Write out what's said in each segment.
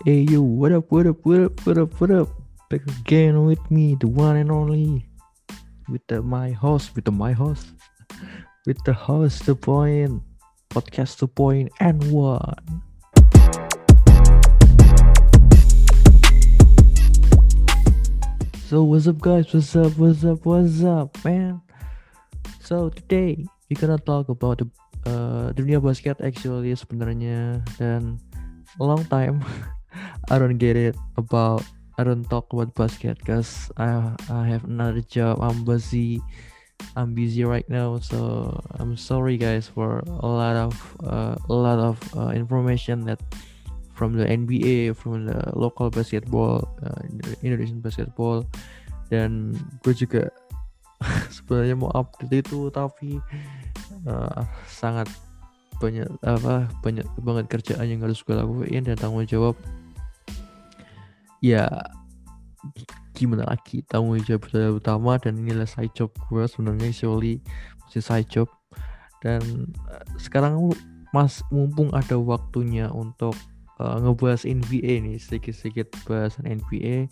Hey yo, what up, what up, what up, what up, what up? Back again with me, the one and only, with the my host, with the my host, with the host, the point, podcast the point and one. So what's up, guys? What's up? What's up? What's up, man? So today we gonna talk about the uh, dunia basket actually sebenarnya dan long time I don't get it about I don't talk about basket because I I have another job. I'm busy. I'm busy right now, so I'm sorry guys for a lot of uh, a lot of uh, information that from the NBA, from the local basketball, uh, Indonesian basketball, dan gue juga sebenarnya mau update itu tapi uh, sangat banyak apa banyak banget kerjaan yang harus gue lakuin dan tanggung jawab ya gimana lagi? Tanggung jawab utama dan inilah side job gue sebenarnya actually masih side job. Dan uh, sekarang mas mumpung ada waktunya untuk uh, ngebahas NBA nih sedikit-sedikit bahasan NBA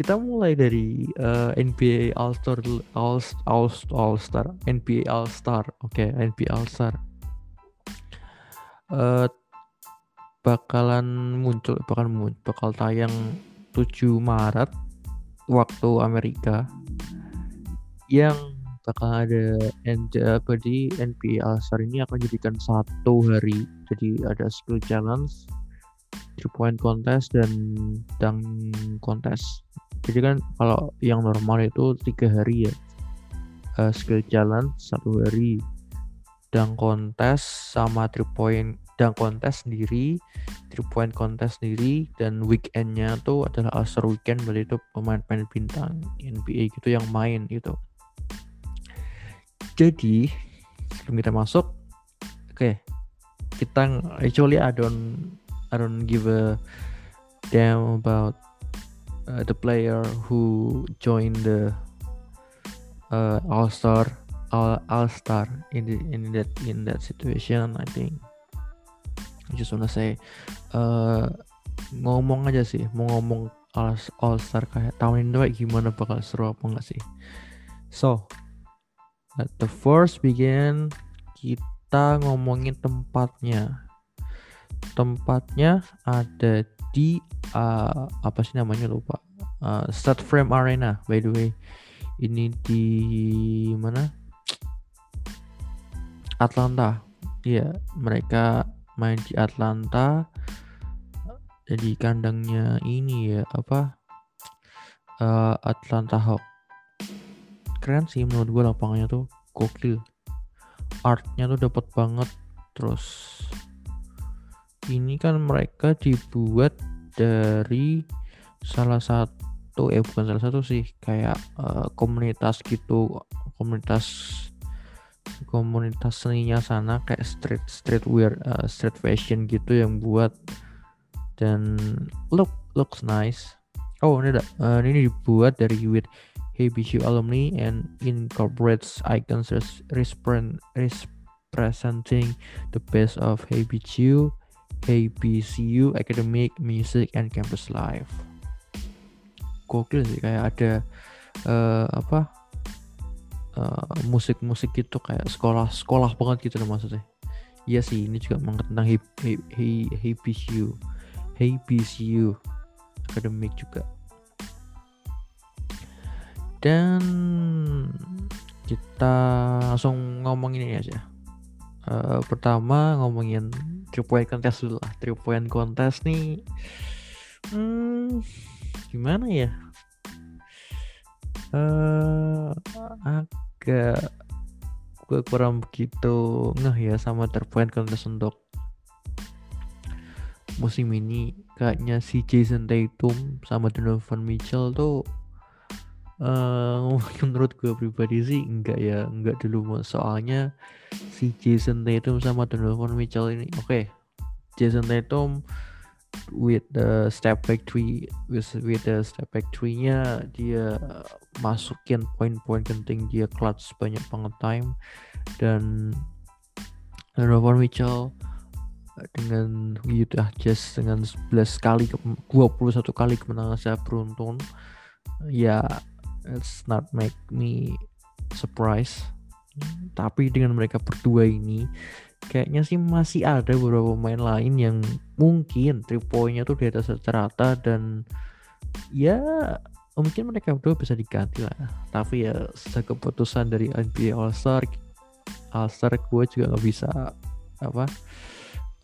kita mulai dari uh, NBA All Star All All All Star NBA All Star oke okay, NBA All Star uh, bakalan muncul bakal muncul bakal tayang 7 Maret waktu Amerika yang bakal ada apa di NBA All Star ini akan jadikan satu hari. Jadi ada skill challenge three point contest dan dunk contest. Jadi kan kalau yang normal itu tiga hari ya. Uh, skill challenge satu hari dunk contest sama three point dunk contest sendiri three point contest sendiri dan weekendnya tuh adalah All Star Weekend berarti itu pemain-pemain bintang NBA gitu yang main gitu. Jadi sebelum kita masuk oke okay, kita actually I don't I don't give a damn about uh, the player who joined the uh, All Star All All Star in the, in that in that situation I think I just wanna say uh, ngomong aja sih mau ngomong All, All Star kayak tahun ini gimana bakal seru apa enggak sih so Let the first begin kita ngomongin tempatnya. Tempatnya ada di uh, apa sih namanya lupa. Uh, Start Frame Arena by the way. Ini di mana? Atlanta. Iya, mereka main di Atlanta. Jadi kandangnya ini ya apa? Uh, Atlanta Hawks keren sih menurut gue lapangannya tuh. Gokil. Artnya tuh dapat banget. Terus ini kan mereka dibuat dari salah satu eh bukan salah satu sih. Kayak uh, komunitas gitu. Komunitas komunitas seninya sana kayak street streetwear uh, street fashion gitu yang buat dan look looks nice oh ini ada uh, ini dibuat dari with HBCU alumni and incorporates icons representing the best of HBCU, HBCU, academic, music, and campus life. Gokil sih kayak ada uh, apa uh, musik-musik uh, gitu kayak sekolah-sekolah banget gitu loh maksudnya. Iya sih ini juga mengangkat tentang HBCU, HBCU, academic juga. Dan kita langsung ngomongin ini aja. Uh, pertama ngomongin three point contest dulu lah. Three point contest nih hmm, gimana ya? Uh, agak gue kurang begitu ngeh ya sama three point contest untuk musim ini. Kayaknya si Jason Tatum sama Donovan Mitchell tuh Uh, menurut gue pribadi sih enggak ya enggak dulu soalnya si Jason Tatum sama Donovan Mitchell ini oke okay, Jason Tatum with the step back three with, with the step back three nya dia masukin poin-poin penting dia clutch banyak banget time. Dan Donovan Mitchell dengan Utah Jazz dengan 11 kali 21 kali kemenangan saya beruntun ya it's not make me surprise. Tapi dengan mereka berdua ini kayaknya sih masih ada beberapa pemain lain yang mungkin three pointnya tuh di atas rata-rata dan ya mungkin mereka berdua bisa diganti lah. Tapi ya keputusan dari NBA All Star All Star gue juga nggak bisa apa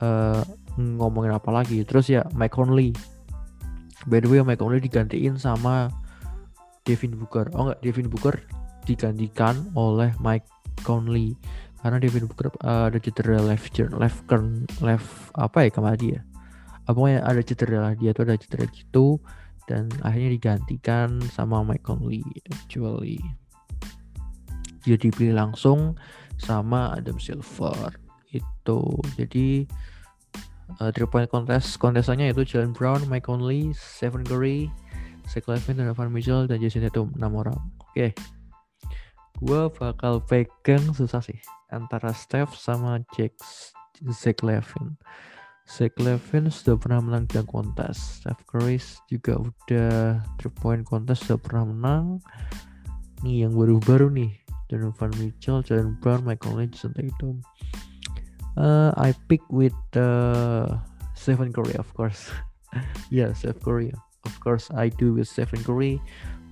uh, ngomongin apa lagi. Terus ya Mike Conley. By the way Mike Conley digantiin sama Devin Booker. Oh enggak Devin Booker digantikan oleh Mike Conley karena Devin Booker uh, ada cedera left left turn left apa ya kemarin dia. Apa ya ada cedera lah dia tuh ada cedera gitu. Dan akhirnya digantikan sama Mike Conley actually. Dia dipilih langsung sama Adam Silver itu. Jadi uh, three point contest kontesannya itu Jalen Brown, Mike Conley, Stephen Curry, Zach Lavin, Donovan Mitchell dan Jason Tatum enam orang. Oke, okay. gue bakal pegang susah sih antara Steph sama Jack Zach Lavin. Zach Lavin sudah pernah menang di kontes. Steph Curry juga udah three point contest sudah pernah menang. Nih yang baru-baru nih Donovan Mitchell, Jalen Brown, Mike Conley, Jason Tatum. Uh, I pick with uh, Stephen Curry, of course. yeah, Stephen Curry. Of course, I do with Stephen Curry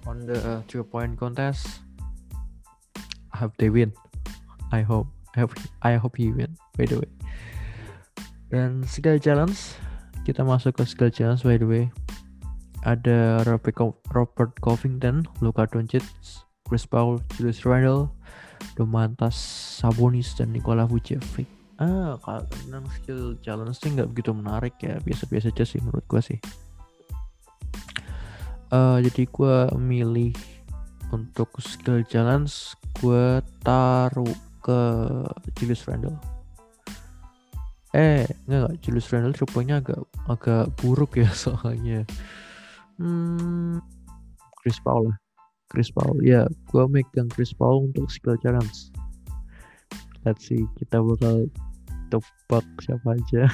on the uh, three-point contest. I hope they win. I hope. I hope. I hope he win. By the way. Dan skill challenge, kita masuk ke skill challenge. By the way, ada Robert, Robert Covington, Luka Doncic, Chris Paul, Julius Randle, Domantas Sabonis, dan Nikola Vucevic ah kalau tentang skill challenge sih nggak begitu menarik ya biasa-biasa aja sih menurut gue sih uh, jadi gue milih untuk skill challenge gue taruh ke Julius Randle. Eh nggak nggak Julius Randle rupanya agak agak buruk ya soalnya. Hmm, Chris Paul lah. Chris Paul ya gue megang Chris Paul untuk skill challenge. Let's see kita bakal tebak siapa aja.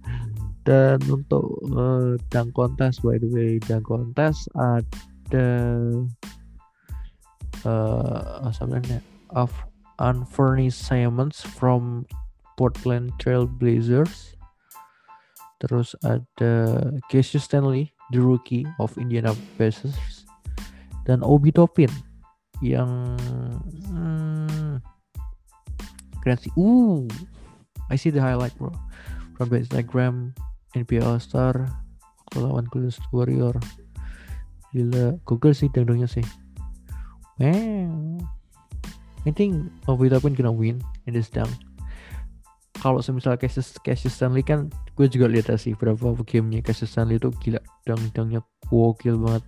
Dan untuk uh, dang kontes by the way dang kontes ada uh, sebenarnya Unfurnished Simons from Portland Trail Blazers terus ada Cassius Stanley the rookie of Indiana Pacers dan Obi Topin yang hmm, keren sih. Uh, I see the highlight bro from the Instagram NBA All Star lawan Golden Warrior. Gila, Google sih dangdungnya sih. Man, I think Obi Toppin gonna win in this dunk. Kalau semisal Cassius, Cassius Stanley kan gue juga lihat sih berapa gamenya Cassius Stanley itu gila. Dang-dangnya gokil banget.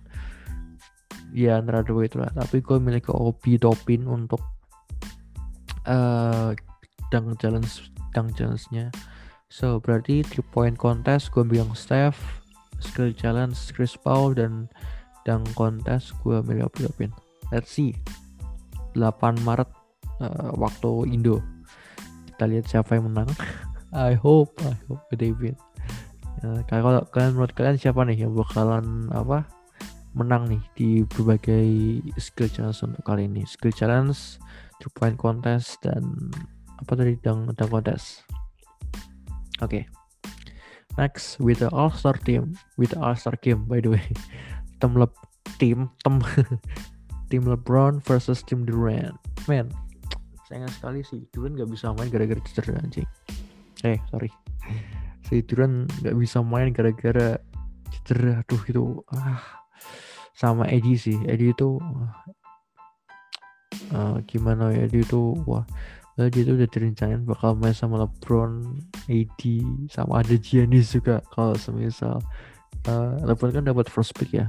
Ya antara dua itu lah tapi gue milik ke Obi Topin untuk uh, dunk challenge dunk challenge-nya. So berarti 3 point contest gue bilang Steph skill challenge Chris Paul dan dunk contest gue milih Opi let's see 8 Maret uh, waktu Indo. Kita lihat siapa yang menang. I hope I hope they win. Uh, kalau kalian menurut kalian siapa nih yang bakalan apa menang nih di berbagai skill challenge untuk kali ini? Skill challenge two point contest dan apa tadi dang dang contest? Oke. Okay. next with the all star team with the all star game by the way. Le tim tim tim LeBron versus tim Durant. Man sayang sekali sih Durant nggak bisa main gara-gara cedera anjing. Eh sorry. Si Durant nggak bisa main gara-gara cedera. Aduh itu ah. Sama Eddie sih. Eddie itu uh, gimana ya? Eddie itu wah. Dia itu udah direncanain bakal main sama LeBron, AD, sama ada Giannis juga kalau semisal. Uh, LeBron kan dapat first pick ya.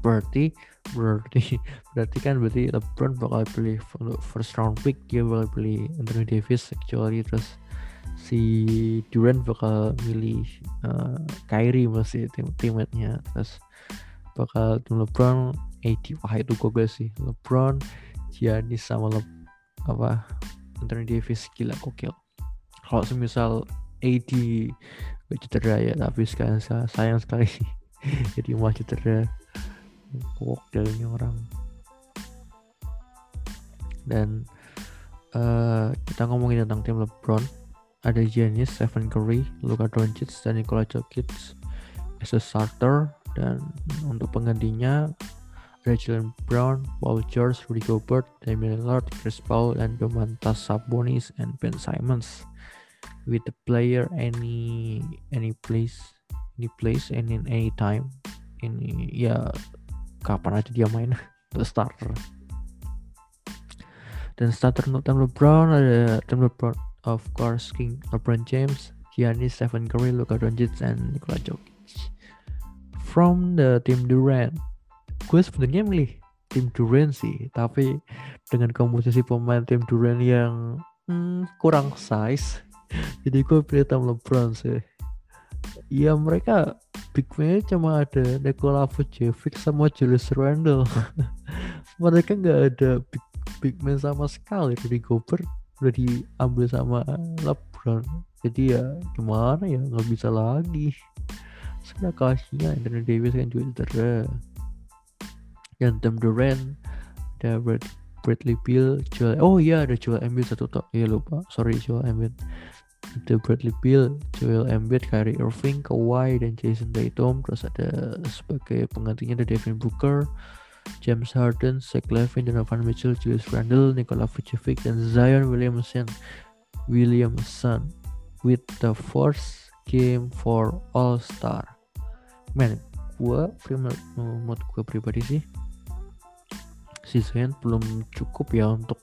Berarti berarti berarti kan berarti LeBron bakal pilih first round pick dia bakal pilih Anthony Davis kecuali terus si Durant bakal milih uh, Kyrie masih tim teammate-nya terus bakal tim LeBron AD wah itu gue sih. LeBron Giannis sama Le apa Anthony Davis gila kokil kalau semisal AD cedera ya tapi sekarang sayang sekali. Jadi mau cedera kok jalannya orang dan uh, kita ngomongin tentang tim LeBron ada Giannis, Stephen Curry, Luka Doncic, dan Nikola Jokic as a starter dan untuk penggantinya ada Jalen Brown, Paul George, Rudy Gobert, Damian Lillard, Chris Paul, dan Domantas Sabonis and Ben Simons. With the player any any place, any place and in any time. Ini ya kapan aja dia main the starter. Dan starter untuk tim LeBron ada tim LeBron of course King LeBron James, Giannis, Stephen Curry, Luka Doncic, and Nikola Jokic. From the team Durant, gue sebenarnya milih tim Durant sih, tapi dengan komposisi pemain tim Durant yang hmm, kurang size, jadi gue pilih tim LeBron sih. Ya mereka big man cuma ada Nikola Vucevic sama Julius Randle. mereka nggak ada big big man sama sekali. Dari Gobert udah diambil sama LeBron. Jadi ya gimana ya? Nggak bisa lagi. Sudah kasihnya Anthony Davis kan juga cedera. Dan Tim Durant ada Brad, Bradley Beal Joel oh iya ada Joel Embiid satu tok iya lupa. Sorry Joel Embiid ada Bradley Beal, Joel Embiid, Kyrie Irving, Kawhi dan Jason Tatum terus ada sebagai penggantinya ada Devin Booker James Harden, Zach Levine, Donovan Mitchell, Julius Randle, Nikola Vucevic, dan Zion Williamson. Williamson with the first game for All Star. Man, gue menurut gue pribadi sih si Zion belum cukup ya untuk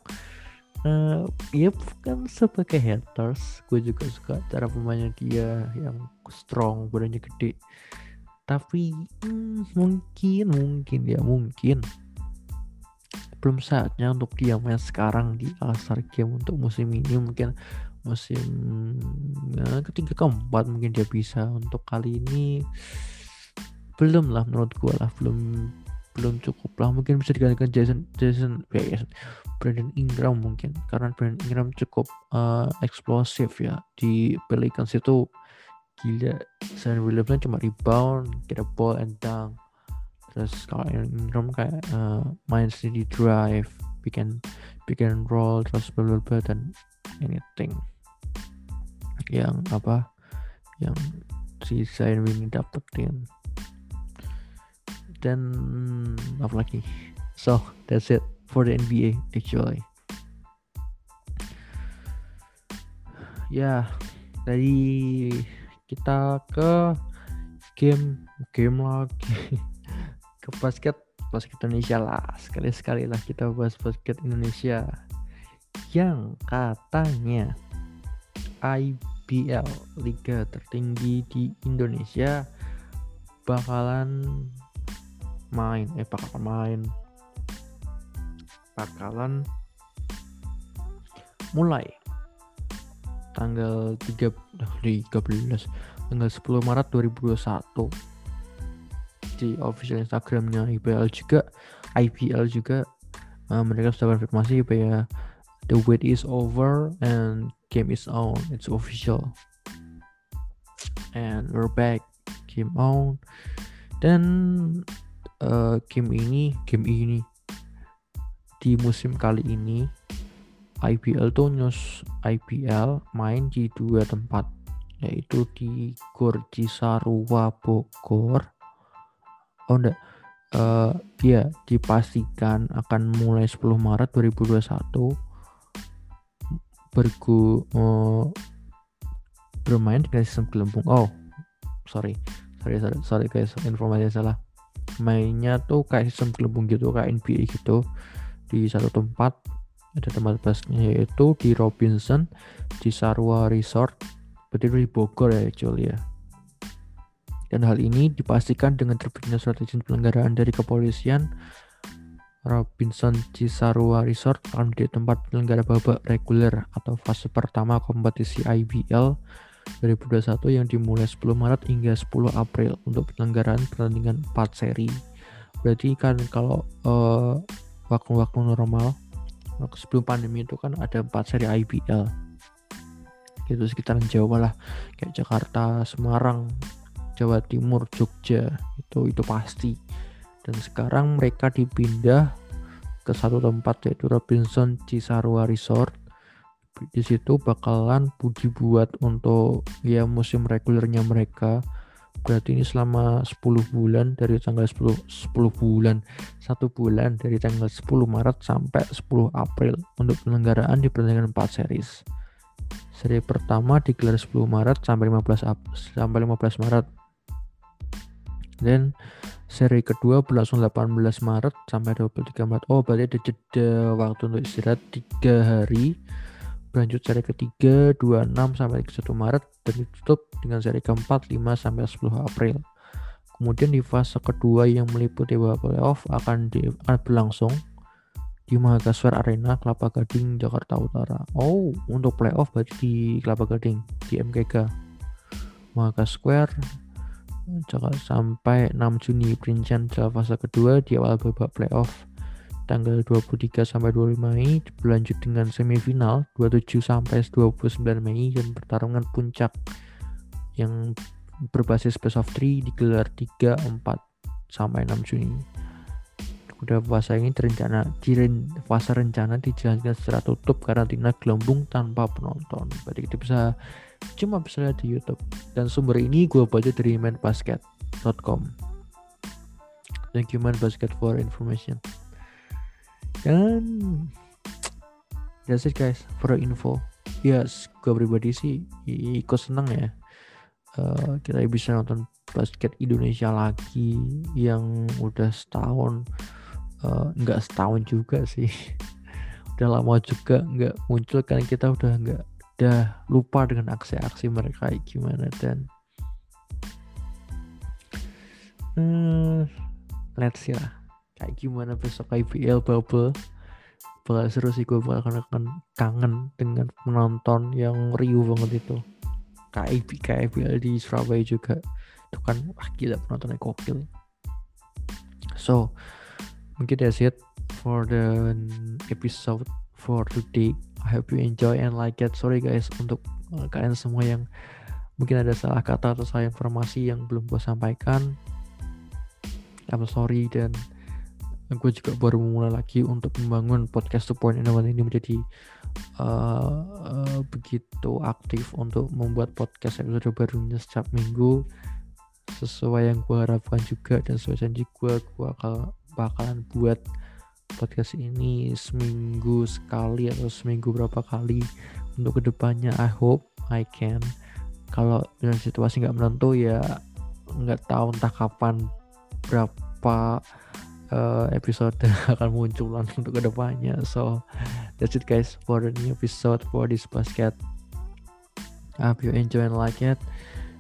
uh, ya bukan sebagai haters gue juga suka cara pemainnya dia yang strong badannya gede. Tapi hmm, mungkin mungkin ya mungkin. Belum saatnya untuk dia main sekarang di All Star Game untuk musim ini. Mungkin musim ya, ketiga keempat mungkin dia bisa. Untuk kali ini belum lah menurut gua lah. Belum belum cukup lah. Mungkin bisa digantikan Jason Jason ya, Brandon Ingram mungkin. Karena Brandon Ingram cukup uh, eksplosif ya di Pelicans itu. Gila Zion Williamson cuma rebound get a ball and dunk. Terus kalau Ingram kayak uh, main sendiri drive bikin bikin roll terus bla dan anything. Yang apa? Yang si Zion ini dapetin dan apa lagi? So that's it for the NBA actually. Ya dari kita ke game game lagi. Ke basket basket Indonesia lah. Sekali sekali lah kita bahas basket Indonesia. Yang katanya IBL liga tertinggi di Indonesia bakalan main. Eh bakalan main. Bakalan mulai tanggal 3 13 tanggal 10 Maret 2021 di official Instagramnya IPL juga IPL juga uh, mereka sudah konfirmasi ya the wait is over and game is on. It's official. And we're back. Game on. Dan uh, game ini game ini. Di musim kali ini IPL tuh news IPL main di dua tempat yaitu di Gor Cisarua Bogor. Oh enggak. Uh, ya dipastikan akan mulai 10 Maret 2021 bergu uh, bermain dengan sistem gelembung. Oh sorry. Sorry sorry, sorry guys. Informasi salah mainnya tuh kayak sistem gelembung gitu kayak NBA gitu. Di satu tempat ada tempat basnya yaitu di Robinson di Sarwa Resort berarti di Bogor ya actually ya. Dan hal ini dipastikan dengan terbitnya surat izin penyelenggaraan dari kepolisian. Robinson Cisarua Resort akan menjadi tempat penyelenggara babak reguler atau fase pertama kompetisi IBL 2021 yang dimulai 10 Maret hingga 10 April untuk penyelenggaraan pertandingan 4 seri. Berarti kan kalau uh, waktu-waktu normal sebelum pandemi itu kan ada empat seri IBL itu sekitaran Jawa lah. Kayak Jakarta Semarang Jawa Timur Jogja itu itu pasti. Dan sekarang mereka dipindah ke satu tempat yaitu Robinson Cisarua Resort di situ bakalan dibuat untuk ya musim regulernya mereka. Berarti ini selama 10 bulan dari tanggal 10 10 bulan satu bulan dari tanggal 10 Maret sampai 10 April untuk penyelenggaraan di pertandingan 4 series. Seri pertama digelar 10 Maret sampai 15 Ap sampai 15 Maret. Dan seri kedua berlangsung 18 Maret sampai 23 Maret. Oh berarti ada jeda waktu untuk istirahat 3 hari berlanjut seri ketiga 26 sampai 1 Maret dan ditutup dengan seri keempat 5 sampai 10 April. Kemudian di fase kedua yang meliputi babak playoff akan, di, akan berlangsung di Mahagaswar Arena Kelapa Gading Jakarta Utara. Oh, untuk playoff berarti di Kelapa Gading di MKK. Mahagaswar Jakarta sampai 6 Juni perincian fase kedua di awal babak playoff tanggal 23 sampai 25 Mei berlanjut dengan semifinal 27 sampai 29 Mei dan pertarungan puncak yang berbasis best of 3 digelar 3, 4 sampai 6 Juni. Udah puasa ini terencana di fase rencana dijalankan secara tutup karantina gelembung tanpa penonton. Berarti kita bisa cuma bisa lihat di YouTube. Dan sumber ini gue baca dari mainbasket.com. Thank you man basket for information dan that's it guys for info. Yes gue pribadi sih ikut seneng ya. Uh, kita bisa nonton basket Indonesia lagi yang udah setahun. Uh, nggak setahun juga sih. Udah lama juga nggak muncul kan kita udah nggak udah lupa dengan aksi-aksi mereka gimana dan uh, let's see lah kayak gimana besok IPL bubble? Bakal seru sih gue bakal kangen, kangen dengan penonton yang riuh banget itu. Kayak IPL di Surabaya juga. Itu kan wah gila penontonnya kokil so mungkin that's it for the episode for today. I hope you enjoy and like it. Sorry guys untuk uh, kalian semua yang mungkin ada salah kata atau salah informasi yang belum gue sampaikan. I'm sorry dan gue juga baru memulai lagi untuk membangun podcast support one ini menjadi uh, uh, begitu aktif untuk membuat podcast episode barunya setiap minggu. Sesuai yang gue harapkan juga dan sesuai janji gue gue bakal bakalan buat podcast ini seminggu sekali atau seminggu berapa kali untuk ke depannya. I hope I can. Kalau dengan situasi nggak menentu ya nggak tahu entah kapan berapa Eh, episode akan muncul untuk ke depannya. So that's it guys for the new episode for this basket. I hope you enjoy and like it.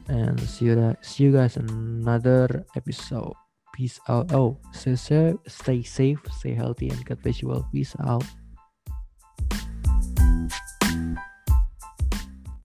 And see you guys see you guys another episode. Peace out. Oh stay safe stay safe stay healthy and god bless you all. Peace out.